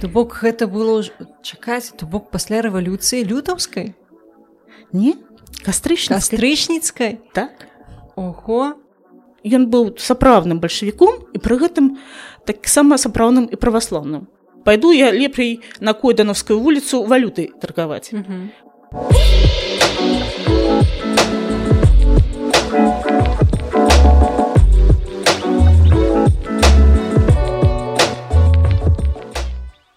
То бок гэта было чакаць то бок пасля рэвалюцыі лютаўскай? Не? Кастрычна кастрычніцкай? Так. Ого. Ён быў сапраўдным бальшавіком і пры гэтым таксама сапраўдным і праваслаўным. Пайду я лепей на койданаўскую вуліцу валюты таргаваць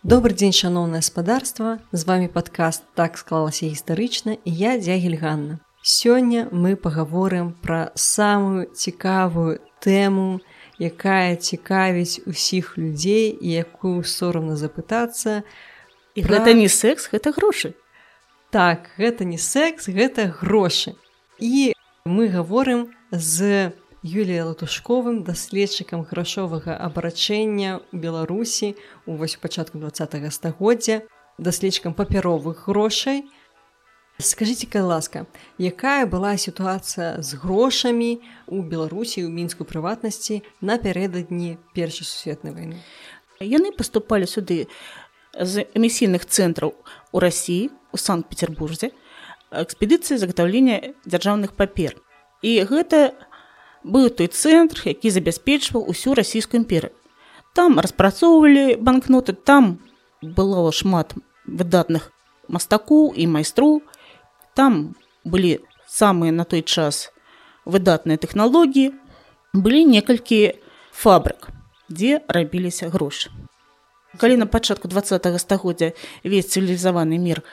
Добрый дзень шаноўнае спадарства з вами падкаст так склалася гістарычна і я дзягель Ганна. Сёння мы пагаворым пра самую цікавую тэму, якая цікавіць усіх людзей і якую сорамна запытацца. І пра... гэта не секс гэта грошы. Так гэта не секс гэта грошы. І мы гаворым з Юлія латушковым даследчыкам грашовага абарачэння ў беларусі у пачатку два стагоддзя даследчыкам папяровых грошай. Скажитека ласка якая была сітуацыя з грошамі у беларусі у мінску прыватнасці напярэдадні першай сусветнай войны яны поступали сюды з эмісійных цэнтраў у рассіі у санкт-петербурзе. Экспедыцыі заготаўлення дзяржаўных папер. І гэта быў той цэнтр які забяспечваў усю расійскую імперыю. Там распрацоўвалі банкноты там было шмат выдатных мастакоў і майстроў. Там былі самыя на той час выдатныя тэхналогіі былі некалькі фабрык дзе рабіліся грошы. Калі на пачатку два стагоддзя весь цывілізаваны мір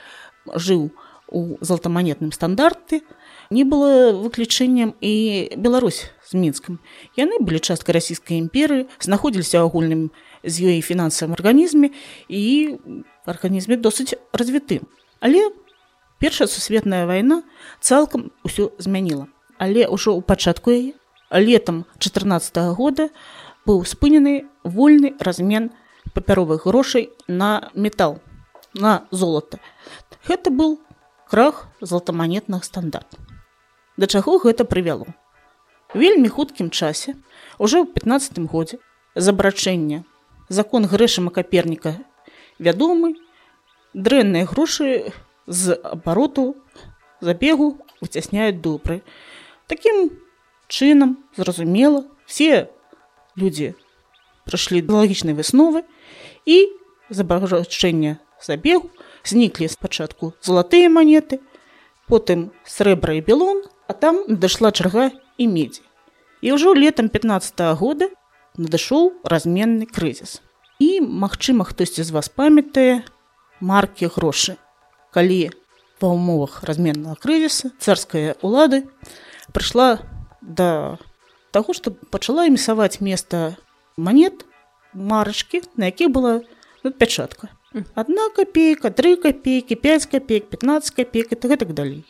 жыў у золотаманетным стандарты не было выключэннем і Беларусь з мінскім яны былі часткай расійскай імперыі знаходзіліся агульным з ёй фінансавым арганізме і арганізме досыць развітым але Першая сусветная вайна цалкам усё змяніла. Але ўжо ў пачатку яе летам 14 -го года быў спынены вольны размен папяровых грошай на метал на золата. Гэта быў крах золотаманетных стандарт. Да чаго гэта прывяло? Вельмі хуткім часе уже ў 15 годзе забрачэння закон грэшама каперніка вядомы дрэнныя грошы з абароту забегу выцясняюць добры. Такім чынам зразумела, все людзі прыйшлі да лагічнай высновы і забарачэння забегу зніклі спачатку залатыя манеты, потым срэбра і белон, а там дайшла чарга і медзі. І ўжо летам 15 -го года надышоў разменны крызіс. І, магчыма, хтосьці з вас памятае маркі грошы калі ва ўмовах разменнага крызіса царская улады прыйшла да таго што пачала эмісаваць места манет марачкі на якіх была ну, пячатка одна копейка три копейки 5 копеек 15 копеек это гэтак далей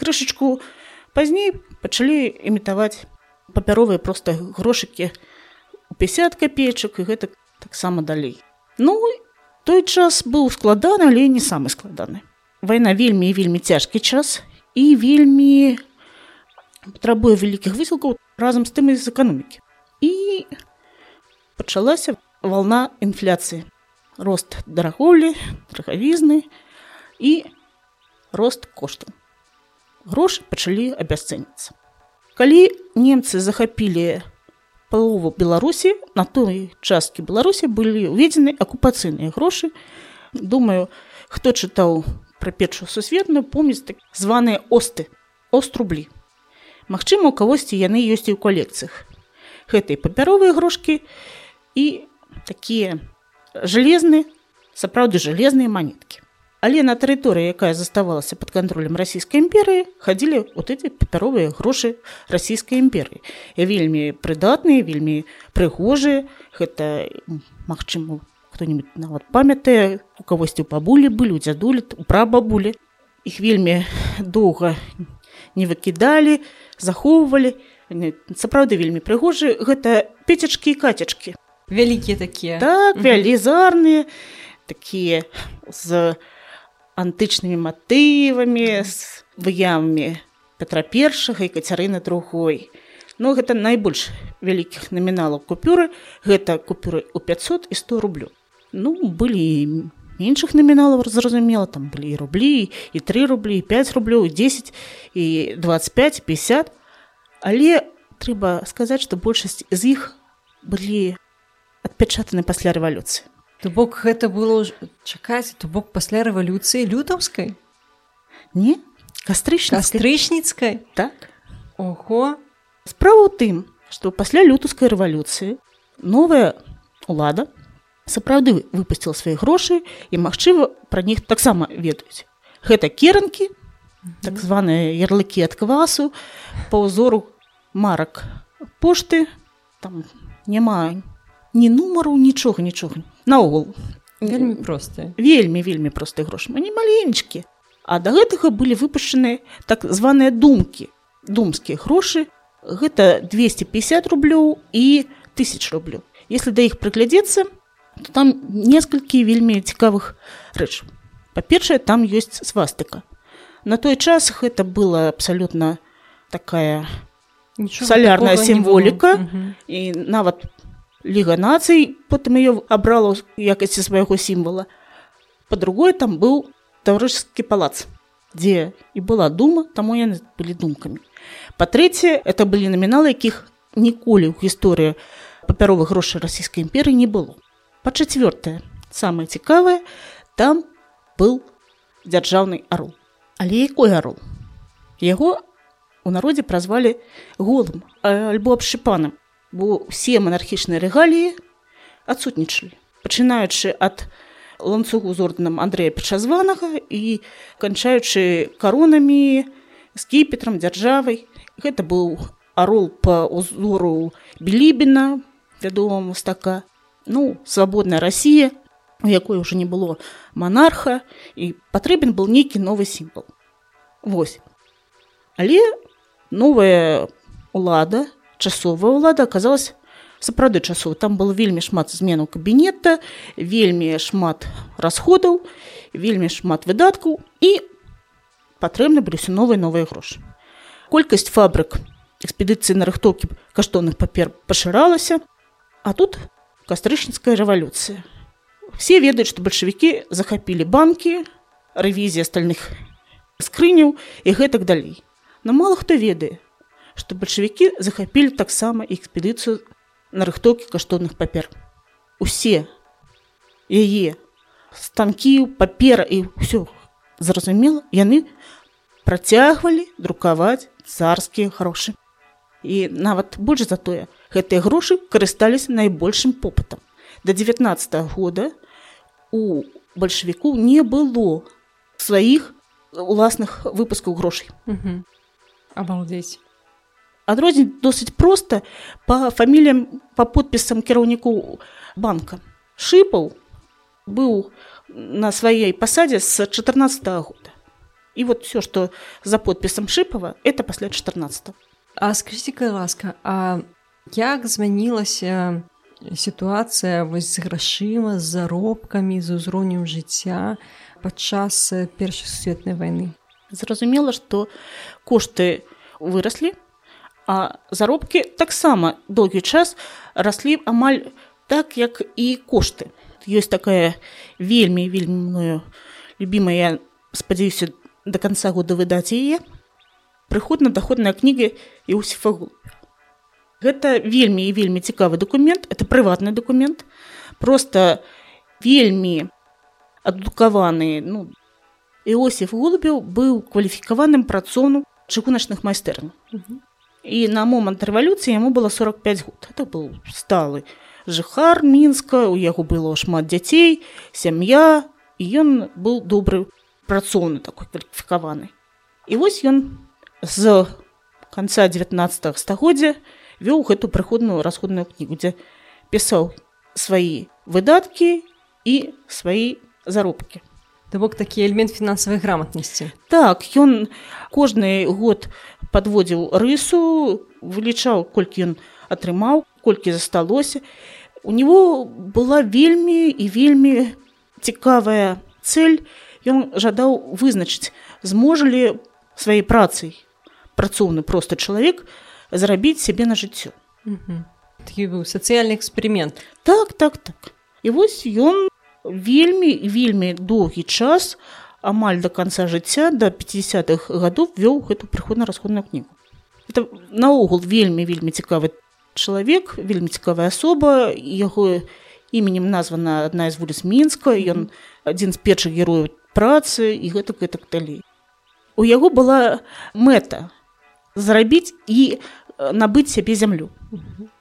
крышачку пазней пачалі імітаваць папяровыя проста грошыкі у 50 копеечак і гэта таксама далей. Ну той час быў складаны але не самы складаны. Вайна вельмі і вельмі цяжкі час і вельмі патрабуе вялікіх высілкаў разам з тым з эканомікі. І пачалася волна інфляцыі. Рост дараголі трахавізны і рост кошту грошы пачалі абясцэніцца калі немцы захапілі палову беларусі на той часткі беларусі былі ўведзены акупацыйныя грошы. Думаю хто чытаў пра першую сусветную помніць так званыя осты острублі Магчыма у кагосьці яны ёсць і ў калекцыях. Гэтай папяровыя грошкі і такія жалезныя сапраўды жалезныя манеткі але на тэрыторыі якая заставалася под кантролем расійскай імперыі хадзілі вот эти папяровыя грошы расійскай імперыі вельмі прыдатныя вельмі прыгожыя гэта магчыма хто-нибудь нават памятае у кагосьці ў бабулі былі у дзядулі у прабабулі іх вельмі доўга не выкідалі захоўвалі сапраўды вельмі прыгожы гэта пецячкі і кацячкі вялікія такія так велізарныя такія з антычнымі матывамі з выявамі петра першага і кацярыны другой. Но гэта найбольш вялікіх наміналаў купюры. Гэта купюры у 500 і 100 рублю ну былі меншых наміналаў зразумела там былі і рублі і три рублі 5 рублёў 10 і 25 50 але трэба сказаць што большасць з іх былі адпячатаны пасля рэвалюцыі То бок гэта было чакаць то бок пасля рэвалюцыі лютаўскай? Не кастрычніцкай. Так. Ого. Справа ў тым што пасля лютаўскай рэвалюцыі новая улада сапраўды выпусціла свае грошы і магчыма пра них таксама ведаюць. Гэта керанкі так званыя ярлыкі ад квасу па ўзору марак пошты там няма ні нумару нічога нічога наогул вельмі простыя вельмі вельмі простыя грошы не маленечкі а да гэтага былі выпушчаны так званыя думкі. Думскія грошы. Гэта 250 рублёў і тысяч рублёў. Если да іх прыглядзецца то там некалькі вельмі цікавых рэч. Па-першае там ёсць свастыка. На той час гэта было абсалютна такая Нічога салярная сімволіка. І нават ліга нацый потым ее абрала ў якасці свайго сімвала па-другое там быў таврыскі палац дзе і была дума таму яны былі думкамі па-трэцяе это былі наміналы якіх ніколі ў гісторыі папяровых грошай расійскай імперыі не было. Па-чацвёртае самае цікавае там быў дзяржаўны арол але якой арол яго у народзе празвалі голым альбо абшипаным бо ўсе манархічныя рэгаліі адсутнічалі. Пачынаючы ад ланцугу з орденам Андрэя пачазванага і канчаючы каронамі скіпетрам дзяржавай. Гэта быў арол па ўзору білібіна вядомого мастака. Ну свабодная Расія у якой уже не было манарха і патрэбен был нейкі новы сімвал. Вось. Але новая улада часовая ўлада аказалась сапраўды часова там было вельмі шмат зменаў кабінета вельмі шмат расходаў вельмі шмат выдаткаў і патрэбны былі все новыя новыя грошы. Колькасць фабрык экспедыцыі нарыхтоўкі каштоўных папер пашыралася а тут кастрычніцкая рэвалюцыя. Все ведаюць што бальшавікі захапілі банкі рэвізія стальных скрыняў і гэтак далей. Но мало хто ведае што бальшавікі захапілі таксама экспедыцыю нарыхтоўкі каштоўных папер. Усе. Яе станкі папера і ўсё зразумела яны працягвалі друкаваць царскія грошы і нават больш за тое гэтыя грошы карысталіся найбольшым попытам да 19 -го года у бальшавіку не было сваіх уласных выпускаў грошай Мгм. Обалдеть. адрозніць досыць проста па фаміліям па подпісам кіраўнікоў банка шыпаў быў на сваёй пасадзе з 14 -го года і вот все что за подпісам шыпава это пасля 14 А скажите, калі ласка, а як змянілася сітуацыя вось з грашыма, з заробкамі, з узроўнем жыцця падчас э, першай сусветнай вайны? зразумела што кошты выраслі А заробкі таксама доўгі час раслі амаль так як і кошты ёсць такая вельмі вельмі мною любимая спадзяюся до конца года выдаць яе прыходна-даходная кніга Іусіфа Голубя. Гэта вельмі і вельмі цікавы дакумент, это прыватны дакумент, просто вельмі адукаваны ну, Іосиф Голубеў быў кваліфікаваным працоўным чыгуначных майстэрняў. І на момант рэвалюцыі яму было 45 год. Это быў сталы жыхар мінска, у яго было шмат дзяцей, сям'я, і ён быў добры працоўны такой кваліфікаваны. І вось ён з канца 19 стагоддзя вёў гэту прыходную расходную кнігу, дзе пісаў свае выдаткі і свае заробкі. То бок такі элемент фінансавай граматнасці. Так, ён кожны год падводзіў рысу, вылічаў, колькі ён атрымаў, колькі засталося. У него была вельмі і вельмі цікавая цель. Ён жадаў вызначыць, зможа ли сваёй працай працоўны просты чалавек зарабіць сябе на жыццё. Такі быў сацыяльны эксперымент. Так, так, так. І вось ён вельмі вельмі доўгі час амаль до конца жыцця до 50-х гадоў вёў гэту прыходна-расходную кнігу. Это наогул вельмі вельмі цікавы чалавек вельмі цікавая асоба. Яго іменем названа адна з вуліц мінска. Ён адзін з першых герояў працы і гэтак гэтак далей. У яго была мэта зарабіць і набыць сябе зямлю.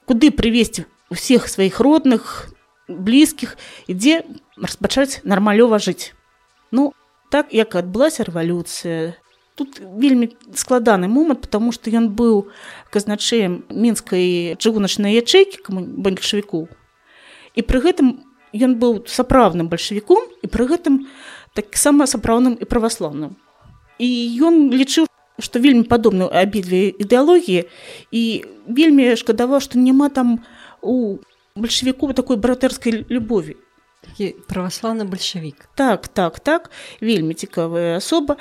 Куды прывесці усіх сваіх родных блізкіх ідзе распачаць нармалёва жыць ну так як адбылася рэвалюцыя. Тут вельмі складаны момант потому что ён быў казначеем мінскай чыгуначнай ячэйкі бальшавіку. І пры гэтым ён быў сапраўдным бальшавіком і пры гэтым таксама сапраўдным і праваслаўным. І ён лічыў што вельмі падобны абедзве ідэалогіі і вельмі шкадаваў што няма там у бальшавіку такой братэрскай любові праваслаўны бальшавік так так так вельмі цікавая асоба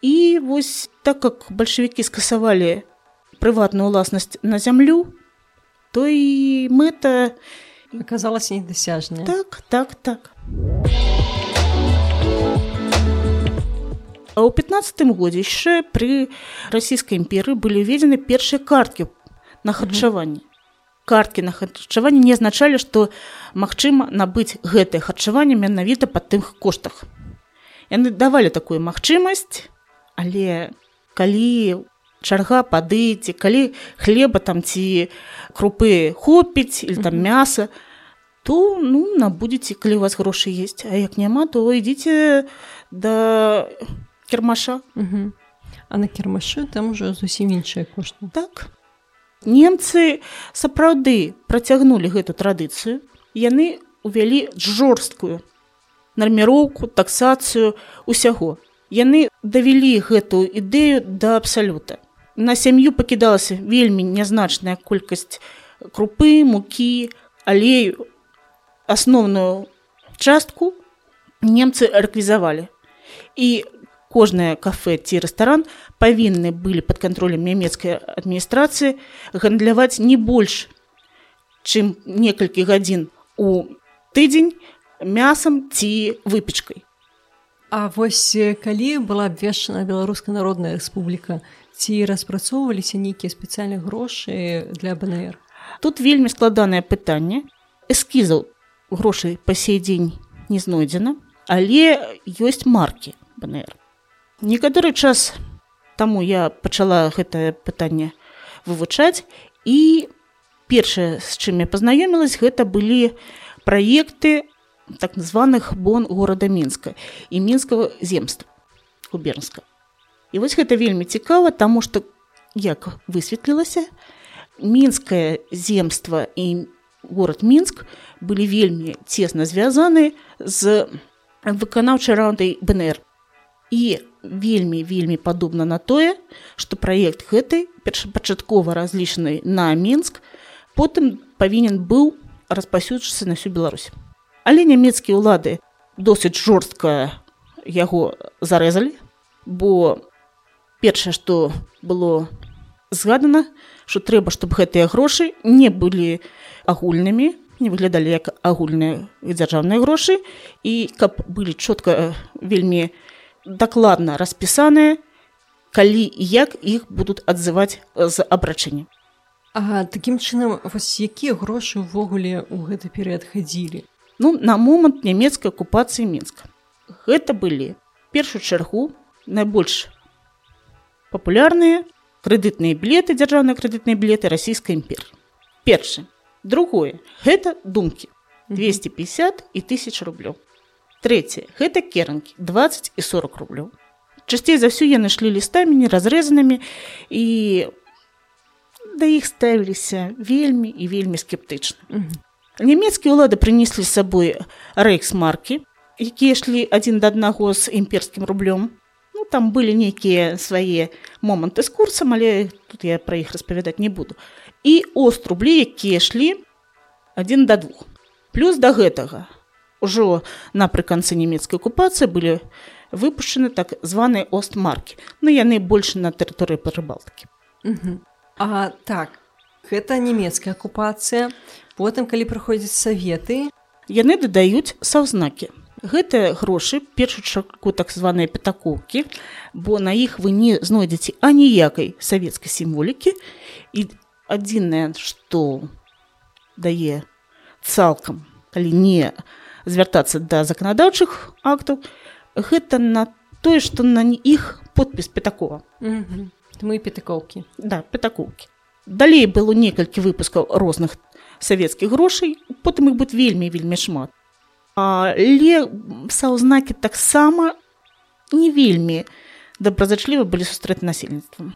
і вось так как бальшавікі скасавалі прыватную ўласнасць на зямлю то і мэта аказалася недасяжная так так так а ў 15 годзе яшчэ пры расійскай імперыі былі ўведзены першыя карткі на харчаванне карткі на харчаванне не азначалі што магчыма набыць гэтае харчаванне менавіта па тых коштах. Яны давалі такую магчымасць але калі чарга падыце калі хлеба там ці крупы хопіць или там мяса то ну набудзеце калі у вас грошы есть а як няма то ідзіце да кірмаша. А на кірмашы там уже зусім іншыя кошты. Так немцы сапраўды працягнулі гэту традыцыю яны увялі жорсткую нарміроўку таксацыю усяго яны давялі гэтую ідэю да абсалюта. На сям'ю пакідалася вельмі нязначная колькасць крупы, мукі, алею. Асноўную частку немцы рэквізавалі. І кожнае кафе ці рэстаран павінны былі пад кантролем нямецкай адміністрацыі гандляваць не больш, чым некалькі гадзін у тыдзень мясам ці выпечкай. А вось калі была абвешчана беларуская народная рэспубліка ці распрацоўваліся нейкія спецыяльныя грошы для бнр? Тут вельмі складанае пытанне. Эскізаў грошай па сей дзень не знойдзена але ёсць маркі бнр. Некаторы час таму я пачала гэтае пытанне вывучаць. І першае з чым я пазнаёмілась гэта былі праекты так званых бон горада мінска і мінскага земства губернска і вось гэта вельмі цікава таму што як высветлілася мінскае земства і город мінск былі вельмі цесна звязаны з выканаўчай раўдай бнр і вельмі вельмі падобна на тое што праект гэтай першапачаткова разлічаны на мінск потым павінен быў распасюджацца на всю беларусь. Але нямецкія ўлады досыць жорстка яго зарэзалі бо першае што было згадана што трэба чтобы гэтыя грошы не былі агульнымі не выглядалі як агульныя дзяржаўныя грошы і каб былі чётка вельмі дакладна распісаныя калі і як іх будуць адзываць з абрачэння А такім чынам вось якія грошы ўвогуле ў гэты перыяд хадзілі ну, на момант нямецкай акупацыі мінска. Гэта былі першую чаргу найбольш папулярныя крэдытныя білеты дзяржаўныя крэдытныя білеты расійскай імпер. Першы. Другое гэта думкі 250 і тысяч рублёў. Трэцяе гэта керанкі 20 і 40 рублёў. Часцей за ўсё яны шлі лістамі неразрэзанымі і да іх ставіліся вельмі і вельмі скептычна. Mm -hmm. Нямецкія ўлады прынеслі з сабой рэйксмаркі, якія ішлі адзін да аднаго з імперскім рублём. Ну, там былі нейкія свае моманты з курсам, але тут я пра іх распавядаць не буду. І ост рублі, якія ішлі адзін да двух. Плюс да гэтага ужо напрыканцы нямецкай акупацыі былі выпушчаны так званыя остмаркі. Ну яны больш на тэрыторыі прыбалтыкі. А так гэта нямецкая акупацыя потым калі прыходзяць саветы яны дадаюць саўзнакі гэтыя грошы першую чарку так званыя пятакоўкі бо на іх вы не знойдзеце аніякай савецкай сімволікі. І адзінае што дае цалкам калі не звяртацца да заканадаўчых актаў. Гэта на тое што на іх подпіс пятакова. Мы пятакоўкі да пятакоўкі далей было некалькі выпускаў розных савецкіх грошай потым іх будет вельмі вельмі шмат. Але саўзнакі таксама не вельмі добразачліва былі сустрэты насельніцтвам.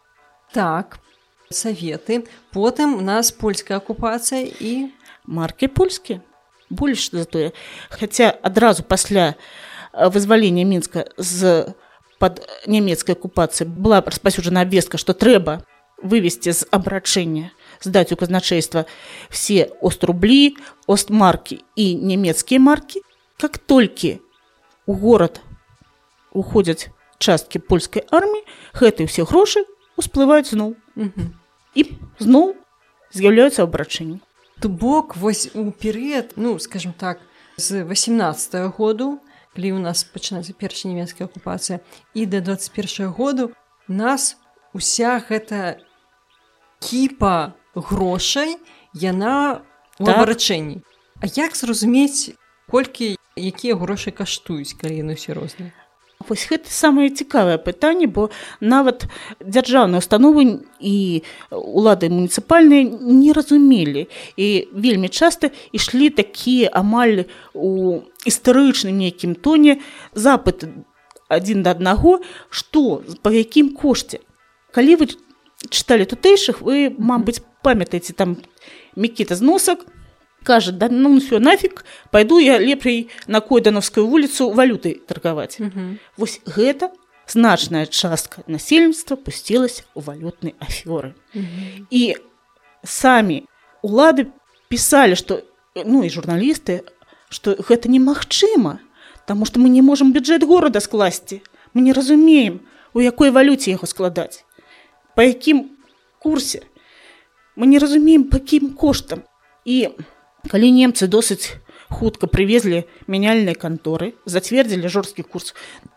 Так саветы потым у нас польская акупацыя і маркі польскі больш за тое хаця адразу пасля вызвалення мінска з под нямецкай акупацыі была распасюджана абвестка што трэба вывесці з абрачэння здаць у казначейства все острублі остмаркі і нямецкія маркі как толькі у горад уходзяць часткі польскай арміі гэтыя ўсе грошы усплываюць зноў і зноў з'яўляюцца абрачэнні то бок вось у перыяд ну скажем так з 18 -го году калі у нас пачынаецца першая нямецкая акупацыя і да 21 году нас уся гэта кіпа грошай яна у так. А як зразумець колькі якія грошы каштуюць калі яны ўсе розныя Вось гэта самае цікавае пытанне, бо нават дзяржаўныя установы і улады муніцыпальныя не разумелі і вельмі часта ішлі такія амаль у істарычным нейкім тоне запыт адзін да аднаго, што па якім кошце. Калі вы чыталі тутэйшых, вы, мабыць, памятаеце там мікіта зносак, кажа да ну все нафиг пойду я лепей на койдановскую вуліцу валюты таргаваць mm -hmm. вось гэта значная частка насельніцтва пусцілася у валютнай афёры mm -hmm. і самі улады пісалі что ну і журналісты что гэта немагчыма Таму што мы не можемм бюджэт горада скласці мы не разумеем у якой валюце яго складаць па якім курсе мы не разумеем па кім коштам і калі немцы досыць хутка прывезлі мяняльныя канторы зацвердзілі жорсткі курс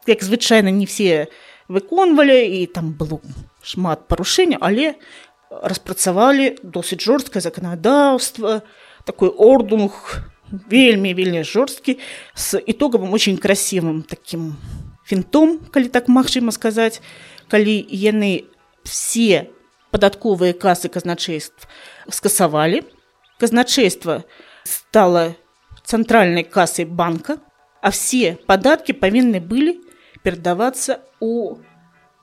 як звычайна не все выконвалі і там было шмат парушэння але распрацавалі досыць жорсткае заканадаўства такой ордунг вельмі вельмі жорсткі с итоговым очень красивым таким фінтом калі так магчыма сказаць калі яны все падатковыя касы казначейств скасавалі казначейство стало центральной кассой банка, а все податки повинны были передаваться у,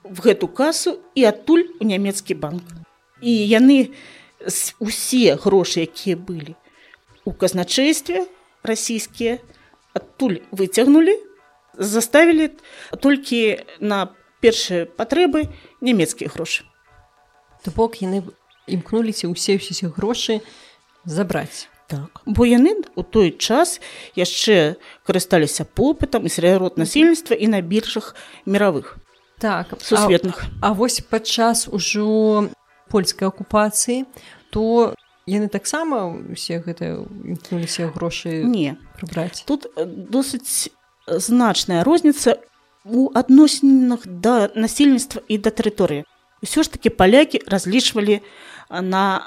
в эту кассу и оттуль у немецкий банк. И яны усе гроши, якія были у казначействе российские, оттуль вытягнули, заставили только на першие патрэбы немецкія грошы. То бок яны імкнуліся ўсе ўсе грошы забраць. Так. Бо яны у той час яшчэ карысталіся попытам і сярод насельніцтва і на біржах мировых так. Сусветных. А, а вось падчас ужо польскай акупацыі то яны таксама усе гэта імкнуліся грошы не. прыбраць? Тут э, досыць значная розніца у адносінах да насельніцтва і да тэрыторыі. Ўсё ж таки палякі разлічвалі на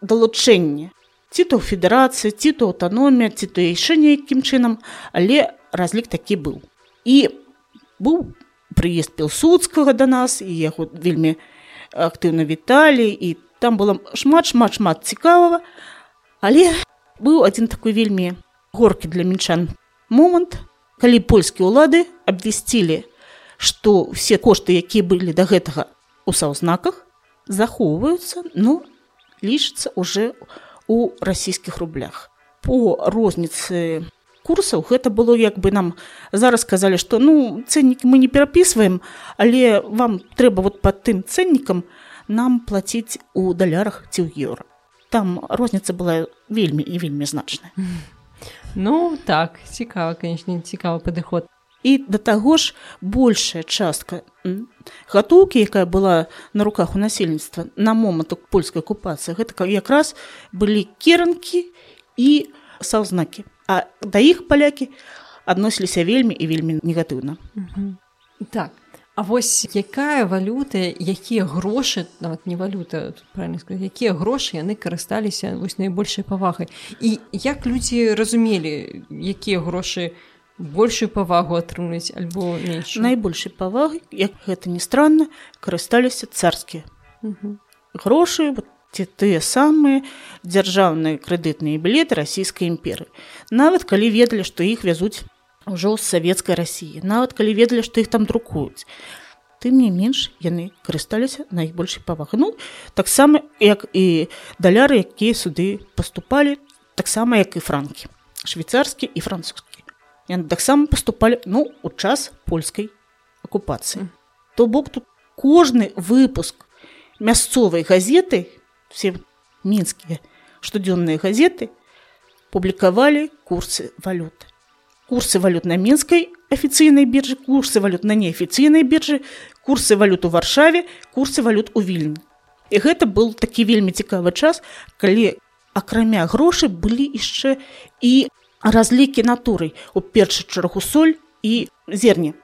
далучэнне ці то федэрацыя ці то аўтаномія ці то яшчэ нейкім чынам але разлік такі быў і быў прыезд пілсудскага да нас і яго вельмі актыўна віталі і там было шмат шмат шмат цікавага але быў адзін такой вельмі горкі для мінчан момант калі польскія ўлады абвясцілі што все кошты якія былі да гэтага у саўзнаках захоўваюцца ну лічыцца уже у у расійскіх рублях. По розніцы курсаў гэта было як бы нам зараз сказалі што ну цэннік мы не перапісваем але вам трэба вот под тым цэннікам нам плаціць у далярах ці ў еўра. Там розніца была вельмі і вельмі значная. Ну так цікава конечно цікавы падыход і да таго ж большая частка гатоўкі якая была на руках у насельніцтва на момант польскай акупацыі гэта якраз былі керанкі і саўзнакі а да іх палякі адносіліся вельмі і вельмі негатыўна. Так А вось якая валюта якія грошы нават не валюта правильно сказать якія грошы яны карысталіся вось найбольшай павагай? І як людзі разумелі якія грошы большую павагу атрымліваць альбо менш найбольшай павагай як гэта не странна карысталіся царскія. Грошы вот ці тыя самыя дзяржаўныя крэдытныя білеты расійскай імперы нават калі ведалі што іх вязуць ўжо з савецкай рассіі нават калі ведалі што іх там друкуюць. Тым не менш яны карысталіся найбольшай павагы ну таксама як і даляры якія суды паступалі таксама як і франкі. Швейцарскі і французскі яны таксама паступалі ну у час польскай акупацыі. То бок тут кожны выпуск мясцовай газеты все мінскія штодзённыя газеты публікавалі курсы валюты. Курсы валют на мінскай афіцыйнай біржы курсы валют на неафіцыйнай біржы курсы валют у варшаве курсы валют у вільні. І гэта был такі вельмі цікавы час калі акрамя грошы былі яшчэ і разлікі натурай у першы чаргу соль і зерні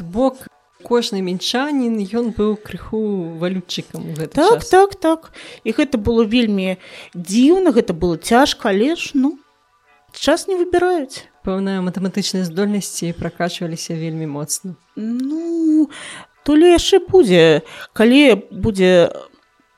бок кожны мінчанін ён быў крыху валютчыкам так час. так так. І гэта было вельмі дзіўна гэта было цяжка але ж ну час не выбіраюць пэўныя матэматычныя здольнасці пракачваліся вельмі моцна ну то ли яшчэ будзе калі будзе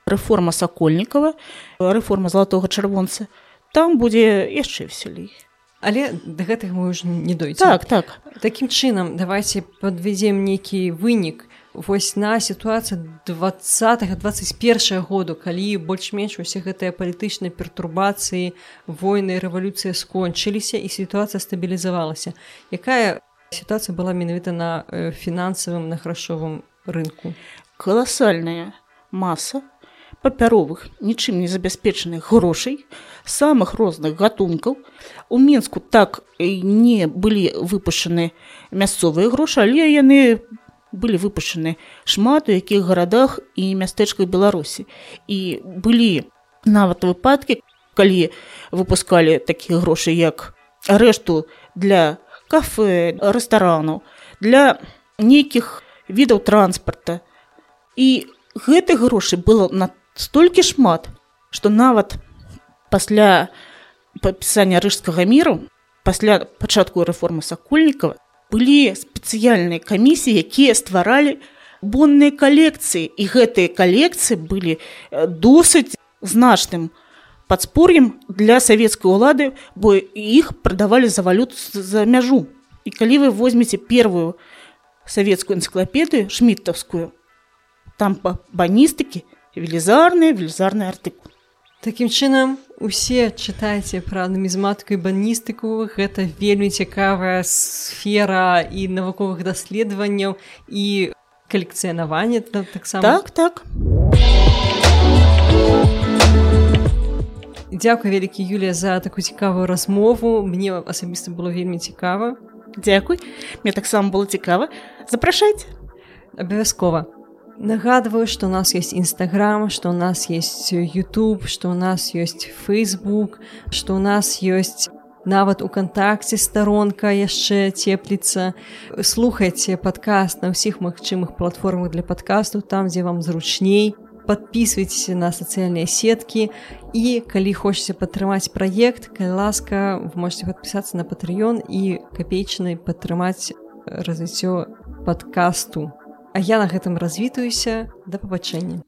рэформа сакольнікава рэформа залатога чырвонца там будзе яшчэ весялей але да гэтых мы ўжо не дойдзе так так. Такім чынам давайте подвядзем нейкі вынік. Вось на сітуацыю 20-21 году калі больш-менш усе гэтыя палітычныя пертурбацыі войны рэвалюцыя скончыліся і сітуацыя стабілізавалася. Якая сітуацыя была менавіта на э, фінансавым на грашовым рынку? Каласальная маса папяровых нічым не забяспечаных грошай самых розных гатункаў у мінску так не былі выпушчаны мясцовыя грошы але яны былі выпушчаны шмат у якіх гарадах і мястэчках беларусі і былі нават выпадкі калі выпускалі такія грошы як рэшту для кафе рэстарану для нейкіх відаў транспарта і гэтых грошай было настолькі шмат што нават пасля падпісання рыжскага міру пасля пачатку рэформы сакольнікава былі спецыяльныя камісіі якія стваралі бонныя калекцыі. І гэтыя калекцыі былі досыць значным падспор'ем для савецкай улады бо іх прадавалі за валют за мяжу. І калі вы возьмеце первую савецкую энцыклапедыю шмітаўскую там па баністыкі велізарныя велізарны артыкул Такім чынам усе чытайце пра нумізматыку і баністыку гэта вельмі цікавая сфера і навуковых даследаванняў і калекцыянавання таксама. Так так. Дзякуй вялікі Юлія за такую цікавую размову. Мне асабіста было вельмі цікава. Дзякуй. Мне таксама было цікава. Запрашайце. Абавязкова Нагадываю, что у нас есть Инстаграм, что у нас есть YouTube, что у нас есть Facebook, что у нас есть нават укантакце старонка яшчэ цепліцца. Слухайце падкаст на ўсіх магчымых платформах для падкасту, там, дзе вам зручней. Подписывайтесь на сацыяльныя сеткі і калі хочаце падтрымаць праект, калі ласка, вы можете подпісацца на патрыён і капейчынай падтрымаць развіццё падкасту. А я на гэтым развітаюся да пабачэння.